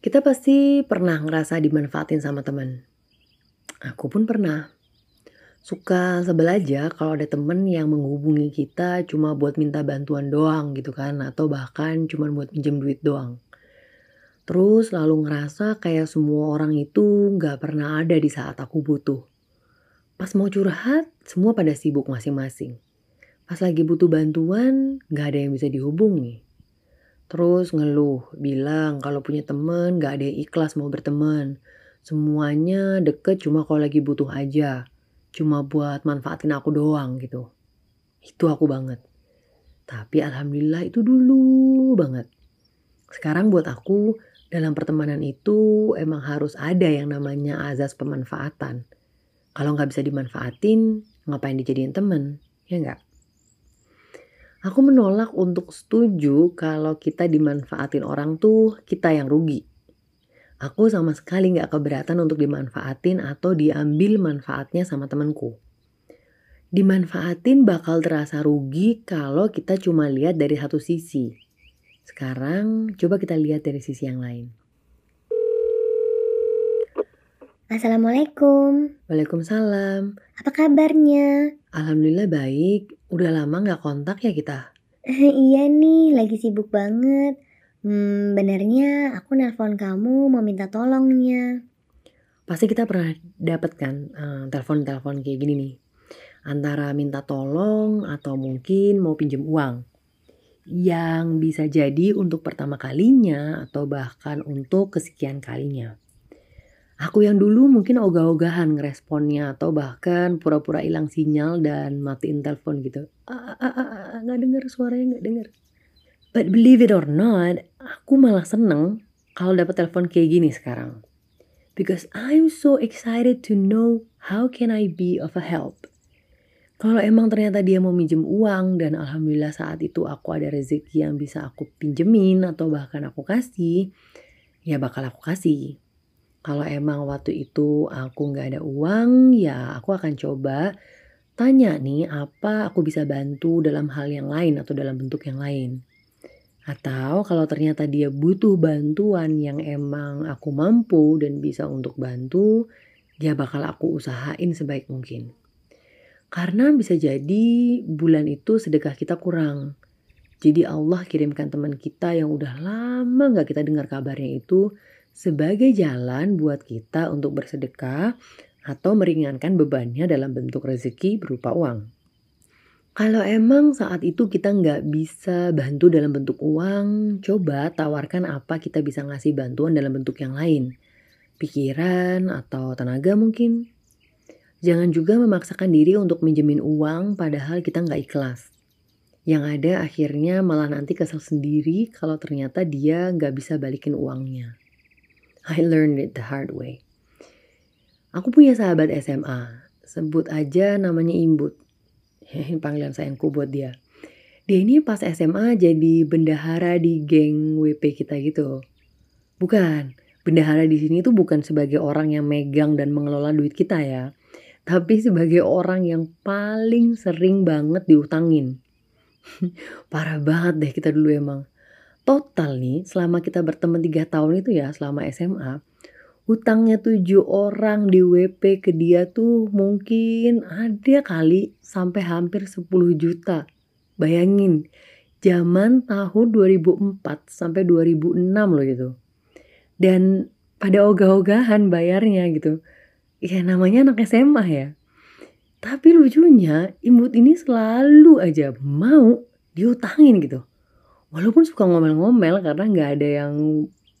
Kita pasti pernah ngerasa dimanfaatin sama temen. Aku pun pernah. Suka sebel aja kalau ada temen yang menghubungi kita cuma buat minta bantuan doang gitu kan. Atau bahkan cuma buat pinjam duit doang. Terus lalu ngerasa kayak semua orang itu gak pernah ada di saat aku butuh. Pas mau curhat, semua pada sibuk masing-masing. Pas lagi butuh bantuan, gak ada yang bisa dihubungi. Terus ngeluh, bilang kalau punya temen gak ada yang ikhlas mau berteman. Semuanya deket cuma kalau lagi butuh aja. Cuma buat manfaatin aku doang gitu. Itu aku banget. Tapi alhamdulillah itu dulu banget. Sekarang buat aku dalam pertemanan itu emang harus ada yang namanya azas pemanfaatan. Kalau nggak bisa dimanfaatin, ngapain dijadiin temen? Ya nggak? Aku menolak untuk setuju kalau kita dimanfaatin orang tuh kita yang rugi. Aku sama sekali gak keberatan untuk dimanfaatin atau diambil manfaatnya sama temenku. Dimanfaatin bakal terasa rugi kalau kita cuma lihat dari satu sisi. Sekarang coba kita lihat dari sisi yang lain. Assalamualaikum. Waalaikumsalam. Apa kabarnya? Alhamdulillah baik. Udah lama gak kontak ya kita? iya nih, lagi sibuk banget. Hmm, benernya aku nelpon kamu mau minta tolongnya. Pasti kita pernah dapet kan uh, telepon-telepon kayak gini nih. Antara minta tolong atau mungkin mau pinjem uang. Yang bisa jadi untuk pertama kalinya atau bahkan untuk kesekian kalinya. Aku yang dulu mungkin ogah-ogahan ngeresponnya atau bahkan pura-pura hilang sinyal dan matiin telepon gitu. Ah, ah, ah, nggak denger suaranya nggak denger. But believe it or not, aku malah seneng kalau dapat telepon kayak gini sekarang. Because I'm so excited to know how can I be of a help. Kalau emang ternyata dia mau minjem uang dan alhamdulillah saat itu aku ada rezeki yang bisa aku pinjemin atau bahkan aku kasih, ya bakal aku kasih. Kalau emang waktu itu aku nggak ada uang, ya aku akan coba tanya nih apa aku bisa bantu dalam hal yang lain atau dalam bentuk yang lain. Atau kalau ternyata dia butuh bantuan yang emang aku mampu dan bisa untuk bantu, dia bakal aku usahain sebaik mungkin. Karena bisa jadi bulan itu sedekah kita kurang. Jadi Allah kirimkan teman kita yang udah lama gak kita dengar kabarnya itu sebagai jalan buat kita untuk bersedekah atau meringankan bebannya dalam bentuk rezeki berupa uang. Kalau emang saat itu kita nggak bisa bantu dalam bentuk uang, coba tawarkan apa kita bisa ngasih bantuan dalam bentuk yang lain. Pikiran atau tenaga mungkin. Jangan juga memaksakan diri untuk minjemin uang padahal kita nggak ikhlas. Yang ada akhirnya malah nanti kesel sendiri kalau ternyata dia nggak bisa balikin uangnya. I learned it the hard way. Aku punya sahabat SMA, sebut aja namanya Imbut. Panggilan sayangku buat dia. Dia ini pas SMA jadi bendahara di geng WP kita gitu. Bukan, bendahara di sini tuh bukan sebagai orang yang megang dan mengelola duit kita ya. Tapi sebagai orang yang paling sering banget diutangin. Parah banget deh kita dulu emang. Total nih selama kita berteman tiga tahun itu ya selama SMA hutangnya tujuh orang di WP ke dia tuh mungkin ada kali sampai hampir 10 juta. Bayangin, zaman tahun 2004 sampai 2006 loh gitu. Dan pada ogah-ogahan bayarnya gitu. Ya namanya anak SMA ya. Tapi lucunya imut ini selalu aja mau diutangin gitu walaupun suka ngomel-ngomel karena nggak ada yang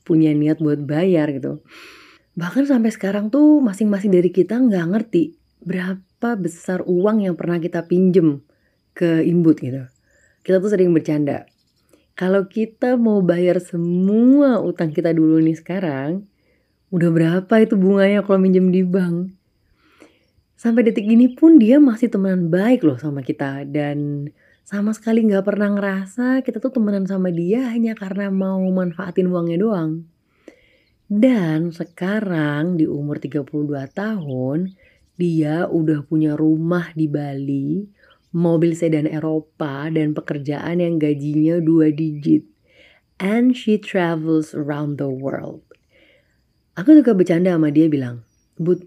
punya niat buat bayar gitu. Bahkan sampai sekarang tuh masing-masing dari kita nggak ngerti berapa besar uang yang pernah kita pinjem ke imbut gitu. Kita tuh sering bercanda. Kalau kita mau bayar semua utang kita dulu nih sekarang, udah berapa itu bunganya kalau minjem di bank? Sampai detik ini pun dia masih teman baik loh sama kita dan sama sekali nggak pernah ngerasa kita tuh temenan sama dia hanya karena mau manfaatin uangnya doang. Dan sekarang di umur 32 tahun, dia udah punya rumah di Bali, mobil sedan Eropa, dan pekerjaan yang gajinya dua digit. And she travels around the world. Aku suka bercanda sama dia bilang, But,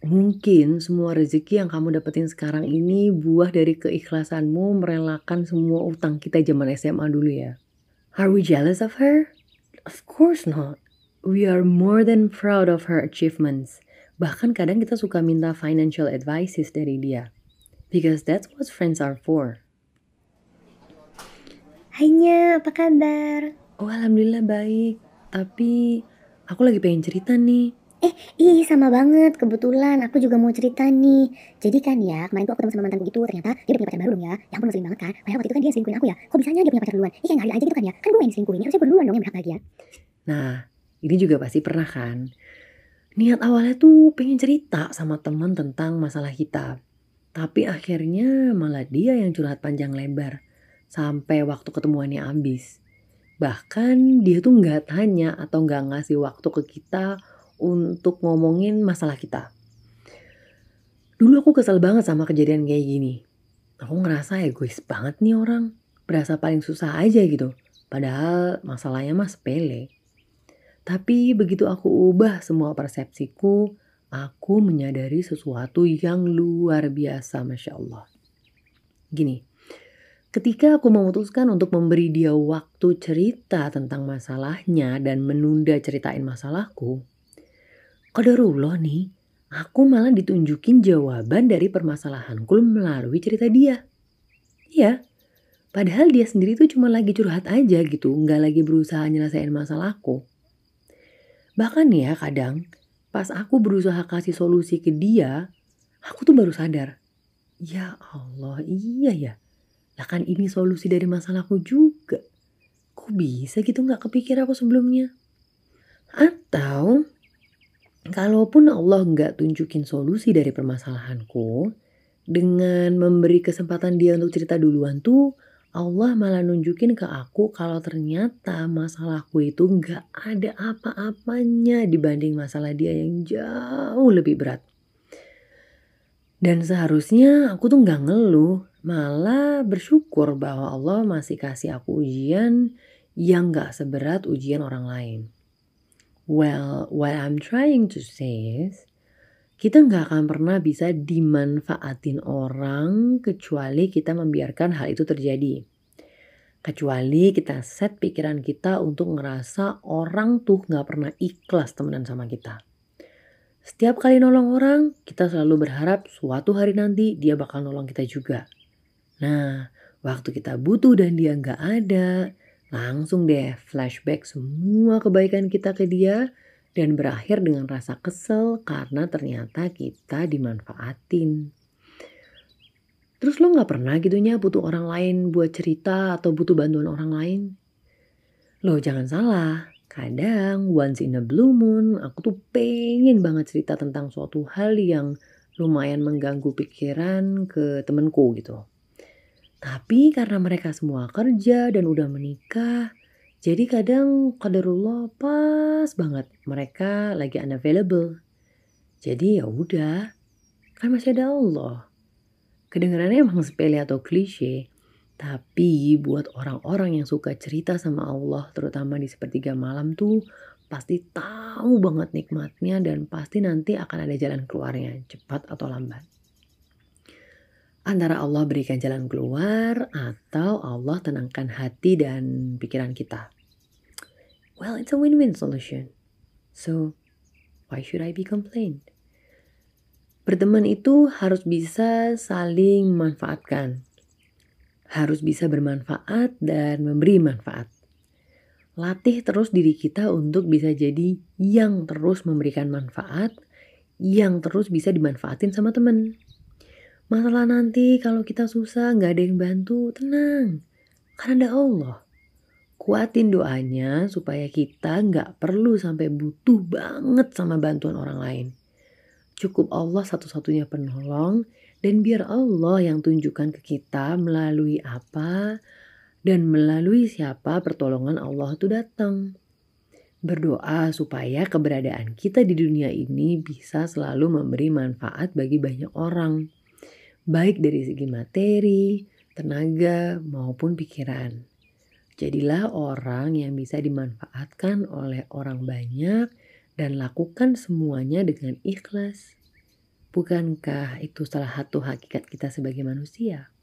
mungkin semua rezeki yang kamu dapetin sekarang ini buah dari keikhlasanmu merelakan semua utang kita zaman SMA dulu ya. Are we jealous of her? Of course not. We are more than proud of her achievements. Bahkan kadang kita suka minta financial advices dari dia. Because that's what friends are for. Hanya, apa kabar? Oh, alhamdulillah baik. Tapi aku lagi pengen cerita nih. Eh, ih sama banget. Kebetulan aku juga mau cerita nih. Jadi kan ya, kemarin tuh aku ketemu sama mantanku gitu. Ternyata dia punya pacar baru dong ya. Ya ampun sering banget kan. Padahal waktu itu kan dia selingkuhin aku ya. Kok bisanya dia punya pacar duluan? Ih kayak nggak aja gitu kan ya. Kan gue yang selingkuhin. Harusnya gue duluan dong yang berhak bahagia. Nah, ini juga pasti pernah kan. Niat awalnya tuh pengen cerita sama teman tentang masalah kita. Tapi akhirnya malah dia yang curhat panjang lebar. Sampai waktu ketemuannya habis. Bahkan dia tuh nggak tanya atau nggak ngasih waktu ke kita untuk ngomongin masalah kita. Dulu aku kesel banget sama kejadian kayak gini. Aku ngerasa egois banget nih orang. Berasa paling susah aja gitu. Padahal masalahnya mah sepele. Tapi begitu aku ubah semua persepsiku, aku menyadari sesuatu yang luar biasa, Masya Allah. Gini, ketika aku memutuskan untuk memberi dia waktu cerita tentang masalahnya dan menunda ceritain masalahku, Qadarullah nih, aku malah ditunjukin jawaban dari permasalahanku melalui cerita dia. Iya, padahal dia sendiri tuh cuma lagi curhat aja gitu, nggak lagi berusaha nyelesain masalahku. Bahkan ya kadang, pas aku berusaha kasih solusi ke dia, aku tuh baru sadar. Ya Allah, iya ya. Lah kan ini solusi dari masalahku juga. Kok bisa gitu nggak kepikir aku sebelumnya? Atau Kalaupun Allah nggak tunjukin solusi dari permasalahanku, dengan memberi kesempatan dia untuk cerita duluan tuh, Allah malah nunjukin ke aku kalau ternyata masalahku itu nggak ada apa-apanya dibanding masalah dia yang jauh lebih berat. Dan seharusnya aku tuh nggak ngeluh, malah bersyukur bahwa Allah masih kasih aku ujian yang nggak seberat ujian orang lain. Well, what I'm trying to say is, kita nggak akan pernah bisa dimanfaatin orang kecuali kita membiarkan hal itu terjadi. Kecuali kita set pikiran kita untuk ngerasa orang tuh nggak pernah ikhlas temenan sama kita. Setiap kali nolong orang, kita selalu berharap suatu hari nanti dia bakal nolong kita juga. Nah, waktu kita butuh dan dia nggak ada, Langsung deh flashback semua kebaikan kita ke dia dan berakhir dengan rasa kesel karena ternyata kita dimanfaatin. Terus lo gak pernah gitunya butuh orang lain buat cerita atau butuh bantuan orang lain? Lo jangan salah, kadang once in a blue moon aku tuh pengen banget cerita tentang suatu hal yang lumayan mengganggu pikiran ke temenku gitu. Tapi karena mereka semua kerja dan udah menikah, jadi kadang kadarullah pas banget mereka lagi unavailable. Jadi ya udah, kan masih ada Allah. Kedengarannya emang sepele atau klise, tapi buat orang-orang yang suka cerita sama Allah, terutama di sepertiga malam tuh, pasti tahu banget nikmatnya dan pasti nanti akan ada jalan keluarnya, cepat atau lambat antara Allah berikan jalan keluar atau Allah tenangkan hati dan pikiran kita. Well, it's a win-win solution. So, why should I be complained? Berteman itu harus bisa saling memanfaatkan. Harus bisa bermanfaat dan memberi manfaat. Latih terus diri kita untuk bisa jadi yang terus memberikan manfaat, yang terus bisa dimanfaatin sama temen. Masalah nanti kalau kita susah nggak ada yang bantu, tenang. Karena ada Allah. Kuatin doanya supaya kita nggak perlu sampai butuh banget sama bantuan orang lain. Cukup Allah satu-satunya penolong dan biar Allah yang tunjukkan ke kita melalui apa dan melalui siapa pertolongan Allah itu datang. Berdoa supaya keberadaan kita di dunia ini bisa selalu memberi manfaat bagi banyak orang baik dari segi materi, tenaga, maupun pikiran. Jadilah orang yang bisa dimanfaatkan oleh orang banyak dan lakukan semuanya dengan ikhlas. Bukankah itu salah satu hakikat kita sebagai manusia?